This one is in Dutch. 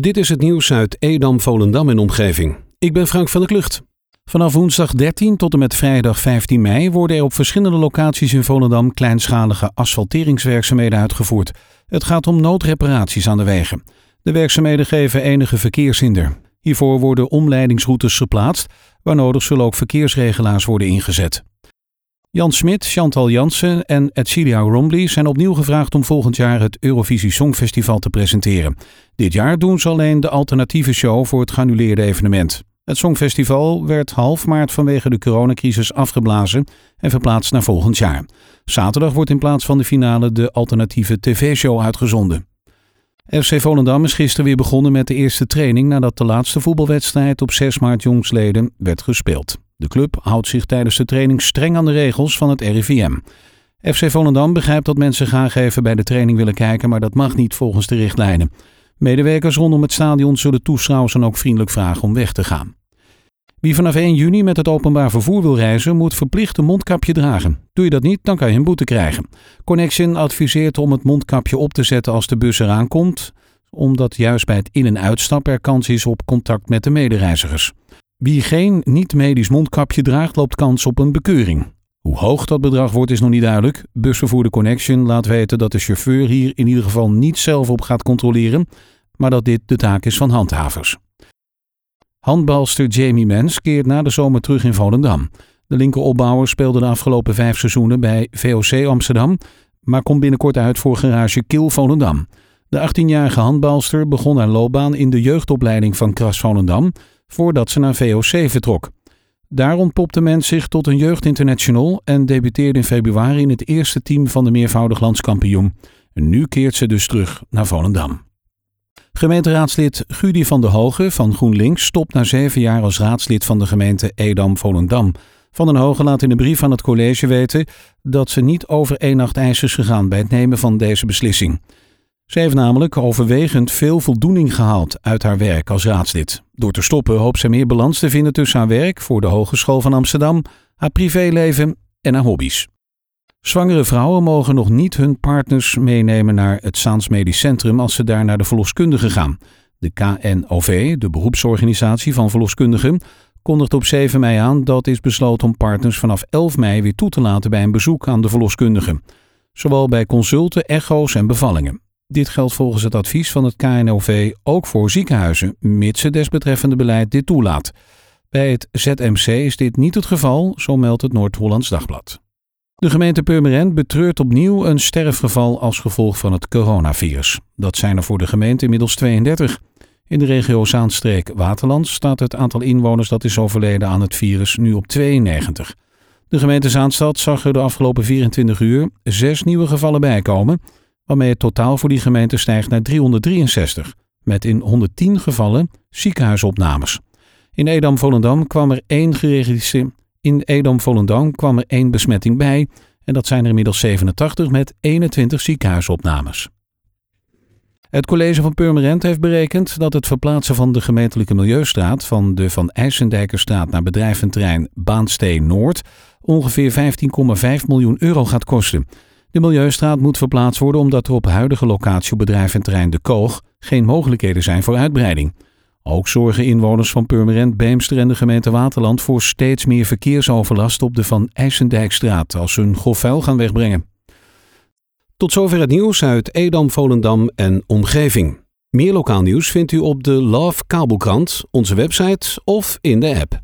Dit is het nieuws uit Edam, Volendam en omgeving. Ik ben Frank van der Klucht. Vanaf woensdag 13 tot en met vrijdag 15 mei worden er op verschillende locaties in Volendam kleinschalige asfalteringswerkzaamheden uitgevoerd. Het gaat om noodreparaties aan de wegen. De werkzaamheden geven enige verkeershinder. Hiervoor worden omleidingsroutes geplaatst. Waar nodig zullen ook verkeersregelaars worden ingezet. Jan Smit, Chantal Jansen en Edcilia Rombly zijn opnieuw gevraagd om volgend jaar het Eurovisie Songfestival te presenteren. Dit jaar doen ze alleen de alternatieve show voor het geannuleerde evenement. Het Songfestival werd half maart vanwege de coronacrisis afgeblazen en verplaatst naar volgend jaar. Zaterdag wordt in plaats van de finale de alternatieve tv-show uitgezonden. FC Volendam is gisteren weer begonnen met de eerste training nadat de laatste voetbalwedstrijd op 6 maart jongsleden werd gespeeld. De club houdt zich tijdens de training streng aan de regels van het RIVM. FC Volendam begrijpt dat mensen graag even bij de training willen kijken, maar dat mag niet volgens de richtlijnen. Medewerkers rondom het stadion zullen toeschouwers dan ook vriendelijk vragen om weg te gaan. Wie vanaf 1 juni met het openbaar vervoer wil reizen, moet verplicht een mondkapje dragen. Doe je dat niet, dan kan je een boete krijgen. Connection adviseert om het mondkapje op te zetten als de bus eraan komt, omdat juist bij het in- en uitstap er kans is op contact met de medereizigers. Wie geen niet-medisch mondkapje draagt, loopt kans op een bekeuring. Hoe hoog dat bedrag wordt is nog niet duidelijk. Busvervoerder Connection laat weten dat de chauffeur hier in ieder geval niet zelf op gaat controleren, maar dat dit de taak is van handhavers. Handbalster Jamie Mens keert na de zomer terug in Volendam. De linkeropbouwer speelde de afgelopen vijf seizoenen bij VOC Amsterdam, maar komt binnenkort uit voor garage Kil Volendam. De 18-jarige handbalster begon haar loopbaan in de jeugdopleiding van Kras Volendam voordat ze naar VOC vertrok. Daar ontpopte Mens zich tot een jeugdinternational en debuteerde in februari in het eerste team van de meervoudig landskampioen. En nu keert ze dus terug naar Volendam. Gemeenteraadslid Gudi van der Hoge van GroenLinks stopt na zeven jaar als raadslid van de gemeente Edam-Volendam. Van den Hoge laat in een brief aan het college weten dat ze niet over één nacht ijs is gegaan bij het nemen van deze beslissing. Ze heeft namelijk overwegend veel voldoening gehaald uit haar werk als raadslid. Door te stoppen hoopt ze meer balans te vinden tussen haar werk voor de Hogeschool van Amsterdam, haar privéleven en haar hobby's. Zwangere vrouwen mogen nog niet hun partners meenemen naar het Saans Medisch Centrum als ze daar naar de verloskundige gaan. De KNOV, de beroepsorganisatie van verloskundigen, kondigt op 7 mei aan dat is besloten om partners vanaf 11 mei weer toe te laten bij een bezoek aan de verloskundige. Zowel bij consulten, echo's en bevallingen. Dit geldt volgens het advies van het KNOV ook voor ziekenhuizen, mits het desbetreffende beleid dit toelaat. Bij het ZMC is dit niet het geval, zo meldt het Noord-Hollands Dagblad. De gemeente Purmerend betreurt opnieuw een sterfgeval als gevolg van het coronavirus. Dat zijn er voor de gemeente inmiddels 32. In de regio Zaanstreek-Waterland staat het aantal inwoners dat is overleden aan het virus nu op 92. De gemeente Zaanstad zag er de afgelopen 24 uur zes nieuwe gevallen bijkomen, waarmee het totaal voor die gemeente stijgt naar 363, met in 110 gevallen ziekenhuisopnames. In Edam-Volendam kwam er één geregistreerd in Edam-Volendam kwam er één besmetting bij en dat zijn er inmiddels 87 met 21 ziekenhuisopnames. Het college van Purmerend heeft berekend dat het verplaatsen van de gemeentelijke milieustraat van de Van IJsendijkerstraat naar bedrijventerrein Baansteen Noord ongeveer 15,5 miljoen euro gaat kosten. De milieustraat moet verplaatst worden omdat er op huidige locatie op bedrijventerrein De Koog geen mogelijkheden zijn voor uitbreiding. Ook zorgen inwoners van Purmerend, Beemster en de gemeente Waterland voor steeds meer verkeersoverlast op de Van IJsendijkstraat als ze hun grofvuil gaan wegbrengen. Tot zover het nieuws uit Edam, Volendam en omgeving. Meer lokaal nieuws vindt u op de Love Kabelkrant, onze website of in de app.